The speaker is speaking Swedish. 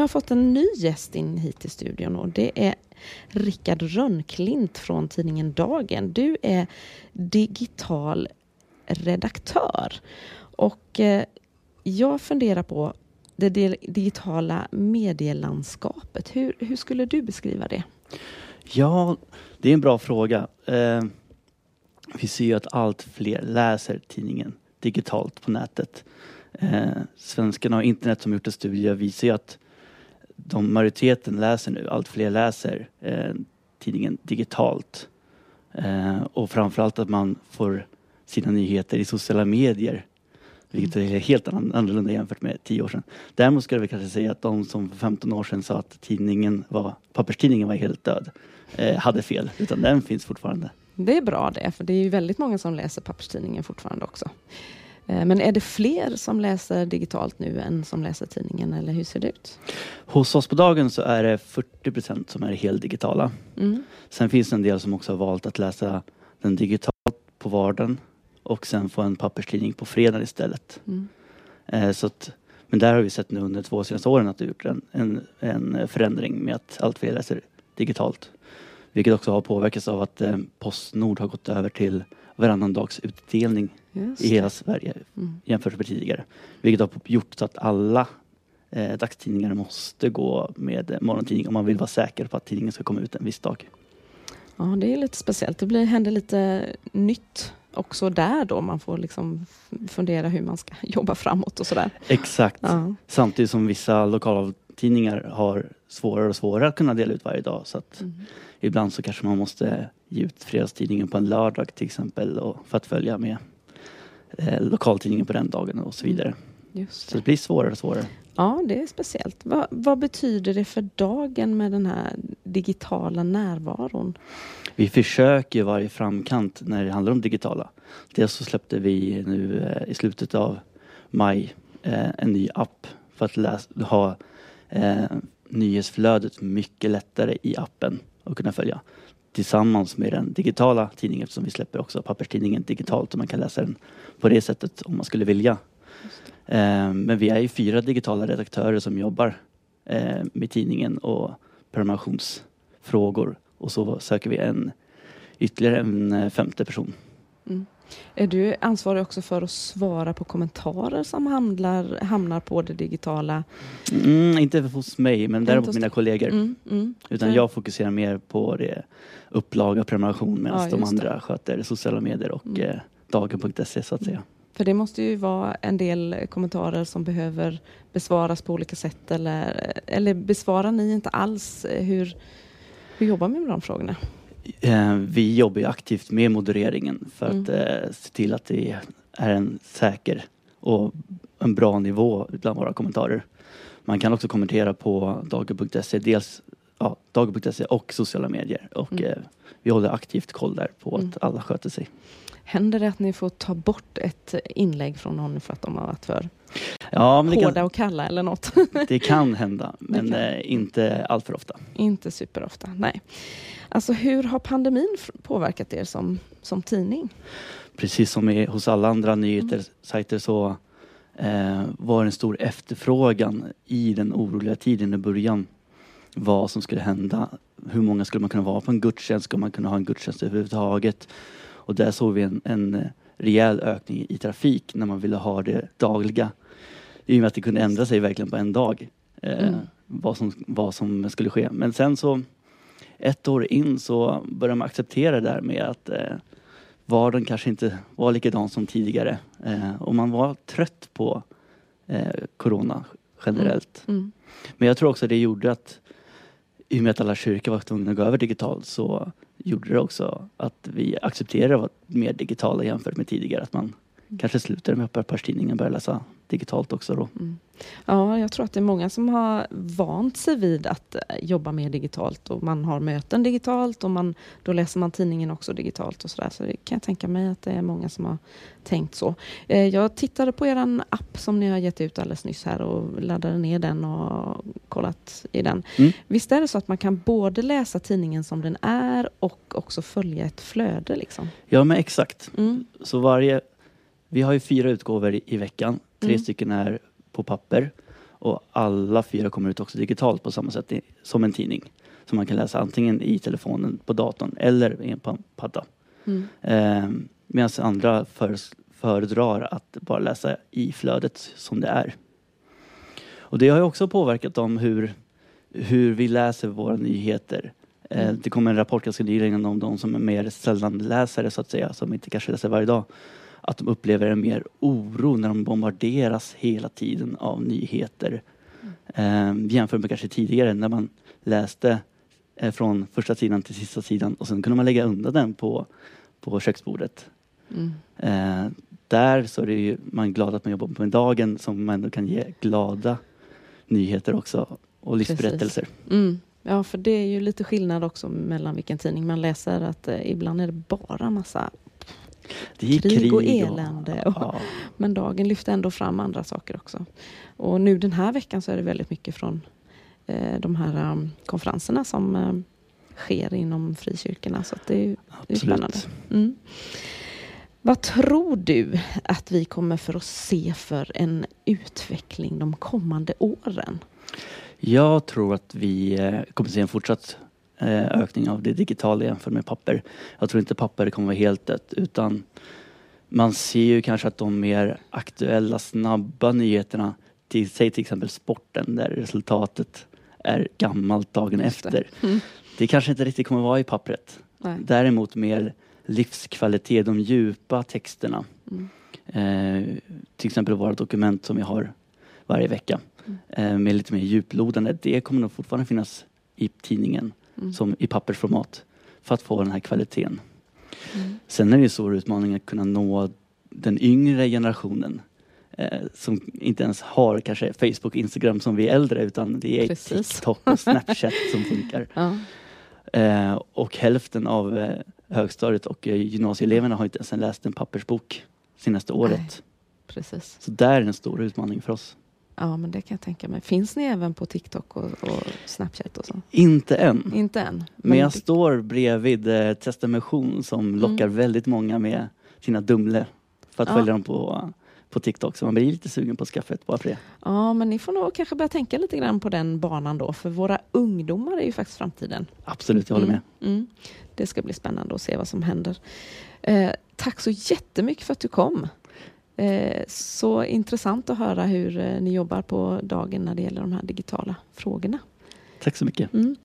har jag fått en ny gäst in hit i studion och det är Rickard Rönnklint från tidningen Dagen. Du är digital redaktör och eh, jag funderar på det digitala medielandskapet. Hur, hur skulle du beskriva det? Ja, det är en bra fråga. Eh, vi ser ju att allt fler läser tidningen digitalt på nätet. Eh, svenskarna och internet som gjort en studie visar ju att de majoriteten läser nu, allt fler läser eh, tidningen digitalt. Eh, och framförallt att man får sina nyheter i sociala medier. Vilket är helt annorlunda jämfört med tio år sedan. Däremot skulle vi kanske säga att de som för 15 år sedan sa att tidningen var, papperstidningen var helt död, eh, hade fel. Utan den finns fortfarande. Det är bra det, för det är ju väldigt många som läser papperstidningen fortfarande också. Eh, men är det fler som läser digitalt nu än som läser tidningen eller hur ser det ut? Hos oss på dagen så är det 40 procent som är helt digitala. Mm. Sen finns det en del som också har valt att läsa den digitalt på vardagen och sen få en papperstidning på fredag istället. Mm. Eh, så att, men där har vi sett nu under två senaste åren att det gjort en, en, en förändring med att allt fler läser digitalt. Vilket också har påverkats av att eh, Postnord har gått över till varannan dags utdelning i hela Sverige mm. jämfört med tidigare. Vilket har gjort så att alla eh, dagstidningar måste gå med morgontidning om man vill vara säker på att tidningen ska komma ut en viss dag. Ja, det är lite speciellt. Det blir, händer lite nytt också där då. Man får liksom fundera hur man ska jobba framåt och sådär. Exakt. Ja. Samtidigt som vissa lokaltidningar har svårare och svårare att kunna dela ut varje dag. Så att mm. Ibland så kanske man måste ge ut fredagstidningen på en lördag till exempel och för att följa med eh, lokaltidningen på den dagen och så vidare. Mm. Just det. Så det blir svårare och svårare. Ja, det är speciellt. Va, vad betyder det för dagen med den här digitala närvaron? Vi försöker vara i framkant när det handlar om digitala. Dels så släppte vi nu eh, i slutet av maj eh, en ny app för att läsa, ha eh, nyhetsflödet mycket lättare i appen att kunna följa tillsammans med den digitala tidningen eftersom vi släpper också papperstidningen digitalt och man kan läsa den på det sättet om man skulle vilja. Eh, men vi är ju fyra digitala redaktörer som jobbar eh, med tidningen och prenumerationsfrågor och så söker vi en ytterligare en eh, femte person. Mm. Är du ansvarig också för att svara på kommentarer som hamnar, hamnar på det digitala? Mm, inte hos mig, men däremot mina kollegor. Mm, mm. Utan jag fokuserar mer på det upplaga och prenumeration medan ja, de andra det. sköter sociala medier och mm. eh, dagen.se så att säga. För det måste ju vara en del kommentarer som behöver besvaras på olika sätt eller, eller besvarar ni inte alls? Hur, hur jobbar ni med de frågorna? Eh, vi jobbar aktivt med modereringen för att mm. eh, se till att det är en säker och en bra nivå bland våra kommentarer. Man kan också kommentera på dagen.se, dels ja, dagen.se och sociala medier och mm. eh, vi håller aktivt koll där på mm. att alla sköter sig. Händer det att ni får ta bort ett inlägg från någon för att de har varit för ja, hårda kan, och kalla eller något? Det kan hända, men kan. Eh, inte allt för ofta. Inte superofta, nej. Alltså hur har pandemin påverkat er som, som tidning? Precis som i, hos alla andra nyhetssajter mm. så eh, var det en stor efterfrågan i den oroliga tiden i början vad som skulle hända. Hur många skulle man kunna vara på en gudstjänst? Ska man kunna ha en gudstjänst överhuvudtaget? Och där såg vi en, en eh, rejäl ökning i trafik när man ville ha det dagliga. I och med att det kunde ändra sig verkligen på en dag. Eh, mm. vad, som, vad som skulle ske. Men sen så ett år in så började man acceptera det där med att eh, vardagen kanske inte var likadan som tidigare. Eh, och man var trött på eh, Corona generellt. Mm. Mm. Men jag tror också det gjorde att i och med att alla kyrkor var tvungna att gå över digitalt så gjorde det också att vi accepterade att vara mer digitala jämfört med tidigare. Att man kanske slutade med papperstidningen och började läsa digitalt också då. Mm. Ja, jag tror att det är många som har vant sig vid att eh, jobba mer digitalt och man har möten digitalt och man, då läser man tidningen också digitalt och sådär. Så det kan jag tänka mig att det är många som har tänkt så. Eh, jag tittade på er app som ni har gett ut alldeles nyss här och laddade ner den och kollat i den. Mm. Visst är det så att man kan både läsa tidningen som den är och också följa ett flöde? Liksom? Ja, men exakt. Mm. Så varje vi har ju fyra utgåvor i, veckan. Tre mm. stycken är på papper Och alla fyra kommer ut också digitalt på samma sätt i, som en tidning. Som man kan läsa antingen i telefonen, på datorn eller på en padda. Mm. Eh, Medan andra föres- föredrar att bara läsa i flödet som det är. Och det har ju också påverkat om hur, hur vi läser våra nyheter. Eh. Det kom en rapport ganska nyligen om de som är mer sällan läsare så att säga, som inte kanske läser varje dag. Att de upplever en mer oro när de bombarderas hela tiden av nyheter. Eh, jämfört med kanske tidigare när man läste eh, från första sidan till sista sidan och sen kunde man lägga undan den på, på köksbordet. Mm. Eh, där så är ju, man glad att man jobbar på en dagen som man ändå kan ge glada nyheter också och livsberättelser. Mm. Ja, för det är ju lite skillnad också mellan vilken tidning man läser. Att eh, ibland är det bara massa, Det är Krig och elände och- ja, men dagen lyfter ändå fram andra saker också. Och nu den här veckan så är det väldigt mycket från eh, de här um, konferenserna som eh, sker inom frikyrkorna. Så det är det är spännande. Mm. Vad tror du att vi kommer för att se för en utveckling de kommande åren? Jag tror att vi eh, kommer se en fortsatt ökning av det digitala jämfört med papper. Jag tror inte papper kommer vara helt dött utan man ser ju kanske att de mer aktuella, snabba nyheterna, till, säg till exempel sporten där resultatet är gammalt dagen efter. Mm. Det kanske inte riktigt kommer vara i pappret. Nej. Däremot mer livskvalitet, de djupa texterna. Mm. Eh, till exempel våra dokument som vi har varje vecka Mm. eh, med lite mer djuplodande. Det kommer nog fortfarande finnas i tidningen Mm. som i pappersformat för att få den här kvaliteten. Mm. Sen är det en stor utmaning att kunna nå den yngre generationen eh, som inte ens har kanske Facebook och Instagram som vi är äldre utan det är Precis. TikTok och Snapchat som funkar. Ja. Eh, och hälften av eh, högstadiet och eh, gymnasieeleverna har inte ens läst en pappersbok senaste året. Precis. Så där är en stor utmaning för oss. Ja, men det kan jag tänka mig. Finns ni även på TikTok och, och Snapchat och så? Inte än. Inte än. Men jag det- står bredvid eh, Testamission som lockar väldigt många med sina Dumle för att Ja. följa dem på, på TikTok. Så man blir lite sugen på att skaffa ett bara för det. Ja, men ni får nog kanske börja tänka lite grann på den banan då, för våra ungdomar är ju faktiskt framtiden. Absolut, jag håller med. Mm, mm. Det ska bli spännande att se vad som händer. Eh, tack så jättemycket för att du kom. Eh, så intressant att höra hur eh, ni jobbar på dagen när det gäller de här digitala frågorna. Tack så mycket. Mm.